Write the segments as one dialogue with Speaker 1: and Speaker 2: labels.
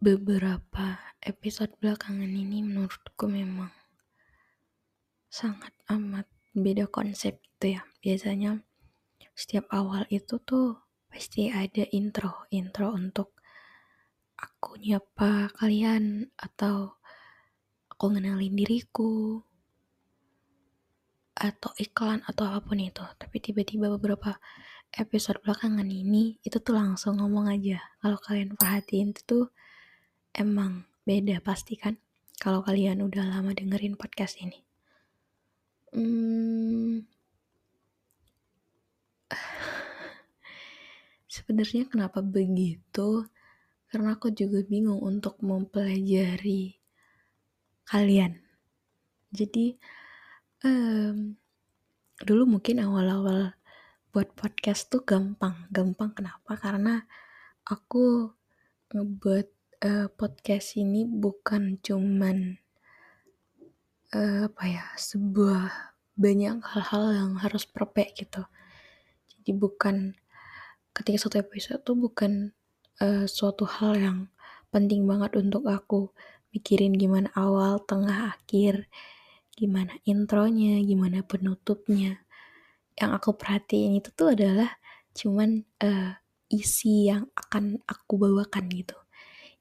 Speaker 1: Beberapa episode belakangan ini menurutku memang sangat amat beda konsep gitu ya. Biasanya setiap awal itu tuh pasti ada intro, intro untuk aku nyapa kalian atau aku ngenalin diriku atau iklan atau apa pun itu. Tapi tiba-tiba beberapa episode belakangan ini itu tuh langsung ngomong aja. Kalau kalian perhatiin itu tuh emang beda pasti kan kalau kalian udah lama dengerin podcast ini. Hmm, sebenarnya kenapa begitu? Karena aku juga bingung untuk mempelajari kalian. Jadi um, dulu mungkin awal-awal buat podcast tuh gampang, gampang kenapa? Karena aku ngebuat uh, podcast ini bukan cuman uh, apa ya sebuah banyak hal-hal yang harus perfect gitu. Jadi bukan ketika satu episode tuh bukan uh, suatu hal yang penting banget untuk aku mikirin gimana awal tengah akhir gimana intronya gimana penutupnya. Yang aku perhatiin itu tuh adalah cuman uh, isi yang akan aku bawakan gitu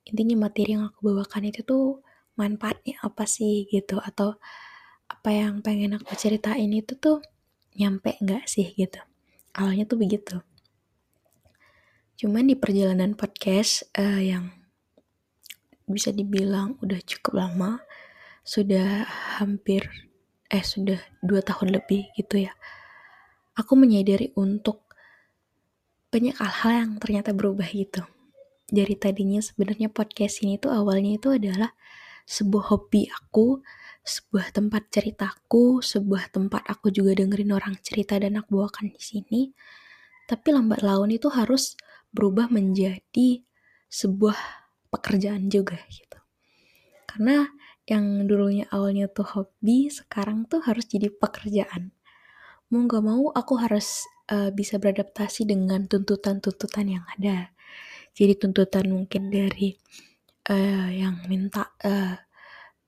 Speaker 1: intinya materi yang aku bawakan itu tuh manfaatnya apa sih gitu? Atau apa yang pengen aku ceritain itu tuh nyampe nggak sih gitu? Awalnya tuh begitu. Cuman di perjalanan podcast uh, yang bisa dibilang udah cukup lama sudah hampir eh sudah dua tahun lebih gitu ya aku menyadari untuk banyak hal-hal yang ternyata berubah gitu dari tadinya sebenarnya podcast ini tuh awalnya itu adalah sebuah hobi aku, sebuah tempat ceritaku, sebuah tempat aku juga dengerin orang cerita dan aku bawakan di sini. Tapi lambat laun itu harus berubah menjadi sebuah pekerjaan juga gitu. Karena yang dulunya awalnya tuh hobi, sekarang tuh harus jadi pekerjaan. Mau gak mau aku harus uh, bisa beradaptasi dengan tuntutan-tuntutan yang ada jadi tuntutan mungkin dari uh, yang minta uh,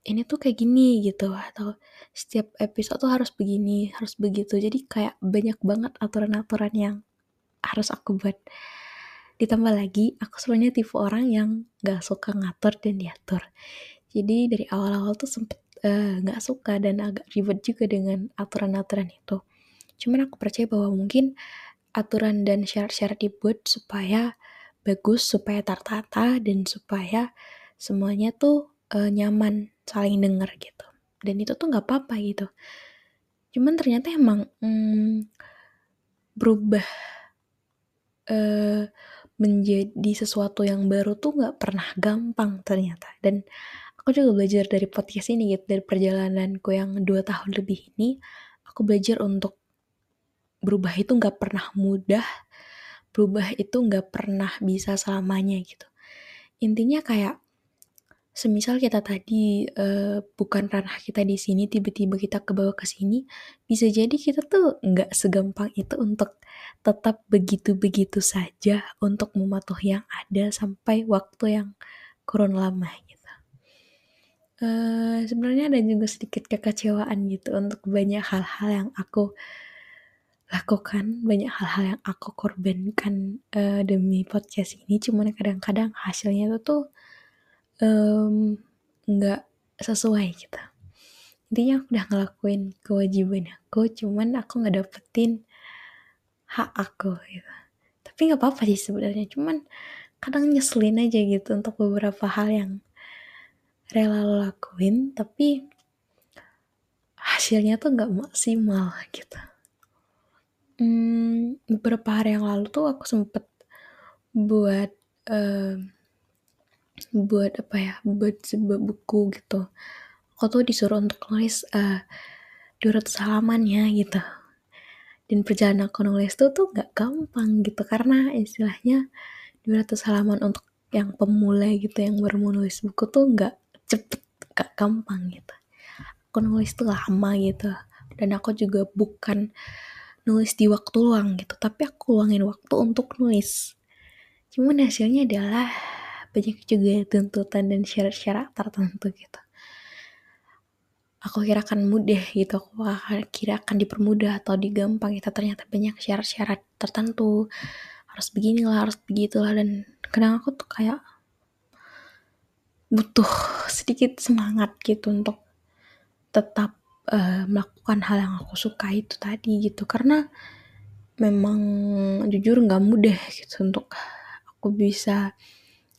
Speaker 1: ini tuh kayak gini gitu atau setiap episode tuh harus begini harus begitu. Jadi kayak banyak banget aturan-aturan yang harus aku buat. Ditambah lagi aku sebenarnya tipe orang yang gak suka ngatur dan diatur. Jadi dari awal-awal tuh sempet uh, suka dan agak ribet juga dengan aturan-aturan itu. Cuman aku percaya bahwa mungkin aturan dan syarat-syarat dibuat supaya bagus supaya tertata dan supaya semuanya tuh uh, nyaman saling denger gitu. Dan itu tuh nggak apa-apa gitu. Cuman ternyata emang hmm, berubah uh, menjadi sesuatu yang baru tuh nggak pernah gampang ternyata. Dan aku juga belajar dari podcast ini gitu dari perjalananku yang dua tahun lebih ini aku belajar untuk berubah itu nggak pernah mudah berubah itu nggak pernah bisa selamanya gitu. Intinya kayak semisal kita tadi uh, bukan ranah kita di sini tiba-tiba kita ke bawah ke sini bisa jadi kita tuh nggak segampang itu untuk tetap begitu-begitu saja untuk mematuhi yang ada sampai waktu yang kurun lama gitu. Uh, sebenarnya ada juga sedikit kekecewaan gitu untuk banyak hal-hal yang aku lakukan banyak hal-hal yang aku korbankan uh, demi podcast ini. Cuman kadang-kadang hasilnya itu tuh nggak um, sesuai gitu. Intinya aku udah ngelakuin kewajiban aku cuman aku nggak dapetin hak aku gitu. Tapi nggak apa-apa sih sebenarnya cuman kadang nyeselin aja gitu untuk beberapa hal yang rela lo lakuin tapi hasilnya tuh nggak maksimal gitu hmm, beberapa hari yang lalu tuh aku sempet buat um, buat apa ya buat sebuah buku gitu. Aku tuh disuruh untuk nulis uh, 200 halaman ya gitu. Dan perjalanan aku nulis tuh tuh gak gampang gitu karena istilahnya 200 halaman untuk yang pemula gitu yang baru mau nulis buku tuh gak cepet gak gampang gitu. Aku nulis tuh lama gitu. Dan aku juga bukan nulis di waktu luang gitu. Tapi aku luangin waktu untuk nulis. Cuman hasilnya adalah banyak juga tuntutan dan syarat-syarat tertentu gitu. Aku kira akan mudah gitu. Aku kira akan dipermudah atau digampang itu ternyata banyak syarat-syarat tertentu. Harus beginilah harus begitulah. Dan kadang aku tuh kayak butuh sedikit semangat gitu untuk tetap uh, melakukan hal yang aku suka itu tadi gitu. Karena memang jujur nggak mudah gitu untuk aku bisa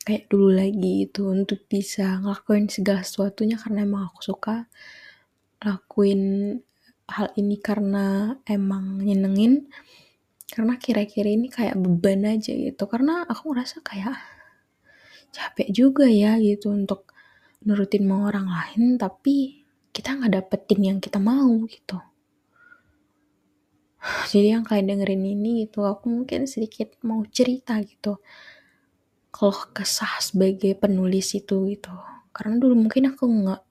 Speaker 1: kayak dulu lagi itu untuk bisa ngelakuin segala sesuatunya karena emang aku suka lakuin hal ini karena emang nyenengin. Karena kira-kira ini kayak beban aja gitu. Karena aku ngerasa kayak capek juga ya gitu untuk nurutin mau orang lain tapi kita nggak dapetin yang kita mau gitu. Jadi yang kalian dengerin ini gitu aku mungkin sedikit mau cerita gitu. Kalau kesah sebagai penulis itu gitu. Karena dulu mungkin aku nggak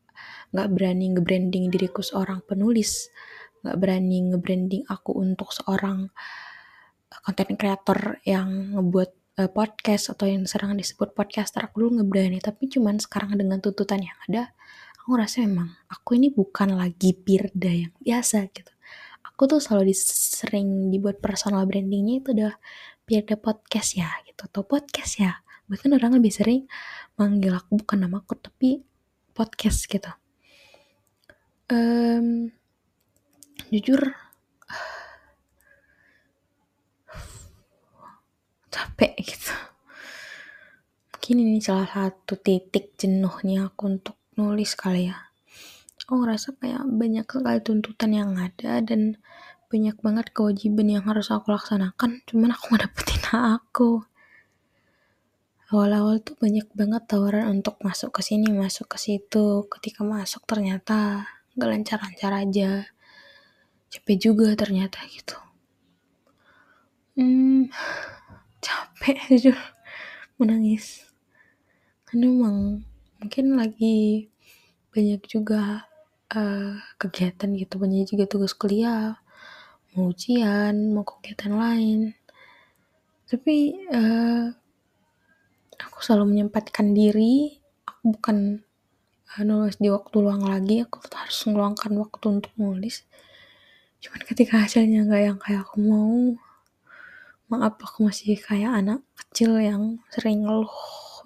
Speaker 1: nggak berani nge-branding diriku seorang penulis. Nggak berani nge-branding aku untuk seorang konten kreator yang ngebuat uh, podcast atau yang sering disebut podcaster. Aku dulu nggak berani tapi cuman sekarang dengan tuntutan yang ada aku ngerasa memang aku ini bukan lagi pirda yang biasa gitu. Aku tuh selalu sering dibuat personal brandingnya itu udah Pirda podcast ya gitu atau podcast ya. Bahkan orang lebih sering manggil aku bukan nama aku tapi podcast gitu. Um, jujur capek gitu. Mungkin ini salah satu titik jenuhnya aku untuk nulis kali ya. Aku ngerasa kayak banyak sekali tuntutan yang ada dan banyak banget kewajiban yang harus aku laksanakan cuman aku gak dapetin aku. Awal-awal tuh banyak banget tawaran untuk masuk ke sini masuk ke situ. Ketika masuk ternyata gak lancar-lancar aja. Capek juga ternyata gitu. Hmm capek aja menangis. Karena emang mungkin lagi banyak juga uh, kegiatan gitu banyak juga tugas kuliah mau ujian mau kegiatan lain. Tapi uh, aku selalu menyempatkan diri aku bukan uh, nulis di waktu luang lagi aku harus meluangkan waktu untuk nulis. Cuman ketika hasilnya nggak yang kayak aku mau maaf aku masih kayak anak kecil yang sering ngeluh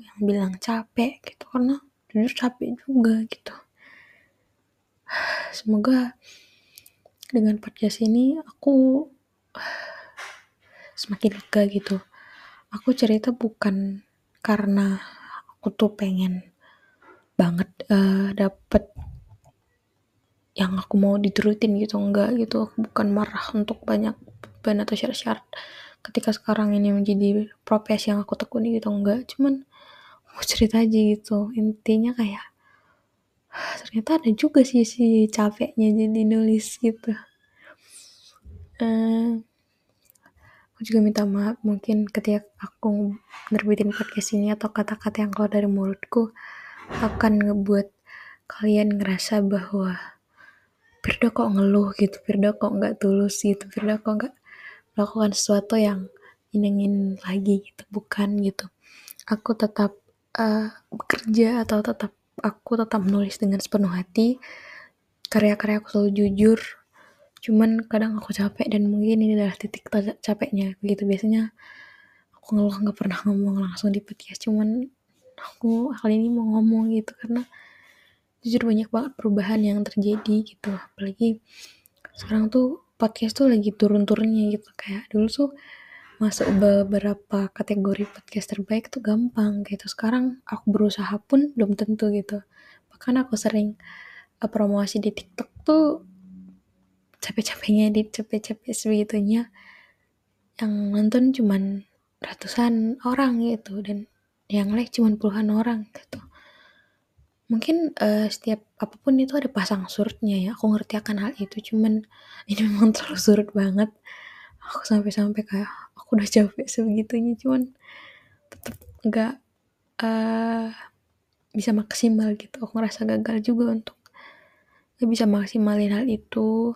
Speaker 1: yang bilang capek gitu karena jujur capek juga gitu. Semoga dengan podcast ini aku semakin lega gitu. Aku cerita bukan karena aku tuh pengen banget uh, dapet yang aku mau diturutin gitu. Enggak gitu. Aku bukan marah untuk banyak beban atau syarat-syarat ketika sekarang ini menjadi profesi yang aku tekuni gitu. Enggak cuman mau cerita aja gitu intinya kayak ternyata ada juga sih si capeknya jadi nulis gitu uh, Aku juga minta maaf mungkin ketika aku nerbitin podcast ini atau kata-kata yang keluar dari mulutku akan ngebuat kalian ngerasa bahwa Firda kok ngeluh gitu, Firda kok nggak tulus gitu, Firda kok nggak melakukan sesuatu yang ingin lagi gitu, bukan gitu. Aku tetap uh, bekerja atau tetap aku tetap menulis dengan sepenuh hati. Karya-karya aku selalu jujur, cuman kadang aku capek dan mungkin ini adalah titik capeknya. Begitu biasanya aku ngeluh nggak pernah ngomong langsung di podcast. Cuman aku kali ini mau ngomong gitu karena jujur banyak banget perubahan yang terjadi gitu. Apalagi sekarang tuh podcast tuh lagi turun-turunnya gitu. Kayak dulu tuh masuk beberapa kategori podcast terbaik tuh gampang gitu. Sekarang aku berusaha pun belum tentu gitu. Bahkan aku sering uh, promosi di TikTok tuh capek-capeknya di capek-capek sebegitunya yang nonton cuman ratusan orang gitu dan yang like cuma puluhan orang gitu. Mungkin uh, setiap apa pun itu ada pasang surutnya ya. Aku ngerti akan hal itu cuman ini memang terlalu surut banget aku sampai-sampai kayak aku udah capek sebegitunya cuman tetap nggak uh, bisa maksimal gitu aku ngerasa gagal juga untuk nggak bisa maksimalin hal itu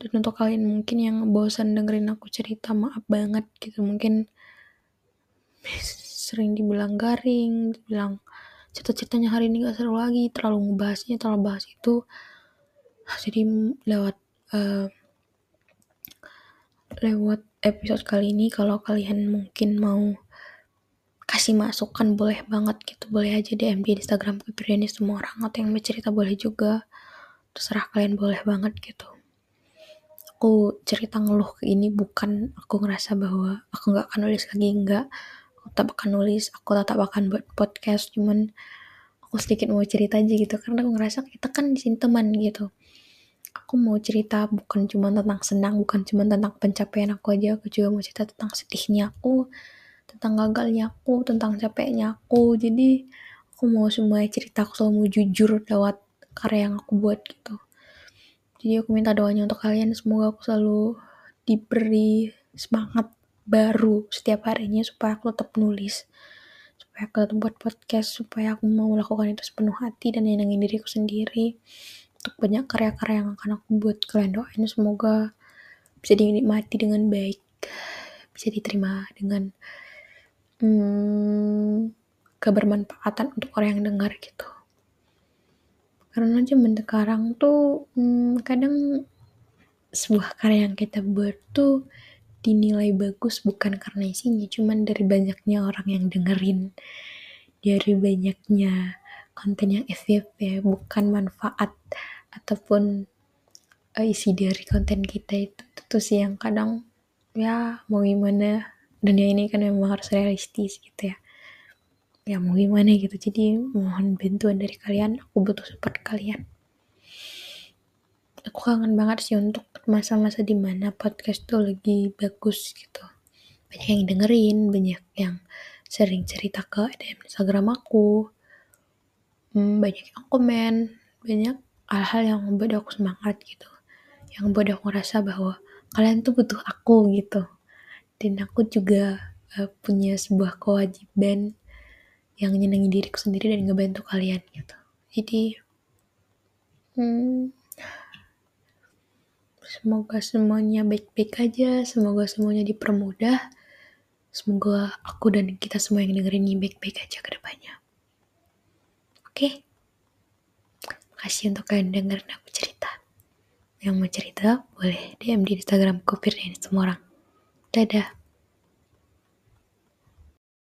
Speaker 1: dan untuk kalian mungkin yang bosan dengerin aku cerita maaf banget gitu mungkin sering dibilang garing, dibilang cerita-ceritanya hari ini gak seru lagi, terlalu ngebahasnya, terlalu bahas itu. Jadi lewat uh, lewat episode kali ini kalau kalian mungkin mau kasih masukan boleh banget gitu. Boleh aja DM di Instagram Kepribadian semua orang atau yang mau cerita boleh juga. Terserah kalian boleh banget gitu. Aku cerita ngeluh ke ini bukan aku ngerasa bahwa aku nggak akan nulis lagi enggak aku tetap akan nulis aku tetap akan buat podcast cuman aku sedikit mau cerita aja gitu karena aku ngerasa kita kan di sini teman gitu aku mau cerita bukan cuma tentang senang bukan cuma tentang pencapaian aku aja. Aku juga mau cerita tentang sedihnya aku tentang gagalnya aku tentang capeknya aku. Jadi aku mau semua cerita aku selalu mau jujur lewat karya yang aku buat gitu. Jadi aku minta doanya untuk kalian. Semoga aku selalu diberi semangat baru setiap harinya supaya aku tetap nulis. Supaya aku tetap buat podcast supaya aku mau melakukan itu sepenuh hati dan nyenengin diriku sendiri untuk banyak karya-karya yang akan aku buat. Kalian doain semoga bisa dinikmati dengan baik bisa diterima dengan hmm, kebermanfaatan untuk orang yang dengar gitu. Karena zaman sekarang tuh hmm, kadang sebuah karya yang kita buat tuh dinilai bagus bukan karena isinya, cuman dari banyaknya orang yang dengerin, dari banyaknya konten yang FYP, bukan manfaat ataupun uh, isi dari konten kita itu. Itu sih yang kadang ya mau gimana dunia ini kan memang harus realistis gitu ya. Ya mau gimana gitu. Jadi mohon bantuan dari kalian, aku butuh support kalian aku kangen banget sih untuk masa-masa di mana podcast tuh lagi bagus gitu banyak yang dengerin banyak yang sering cerita ke DM Instagram aku hmm, banyak yang komen banyak hal-hal yang membuat aku semangat gitu yang membuat aku ngerasa bahwa kalian tuh butuh aku gitu dan aku juga uh, punya sebuah kewajiban yang nyenengin diriku sendiri dan ngebantu kalian gitu jadi hmm, Semoga semuanya baik-baik aja, semoga semuanya dipermudah. Semoga aku dan kita semua yang dengerin ini baik-baik aja ke depannya. Oke? Makasih untuk kalian dengerin aku cerita. Yang mau cerita, boleh DM di Instagram Kopir dan semua orang. Dadah.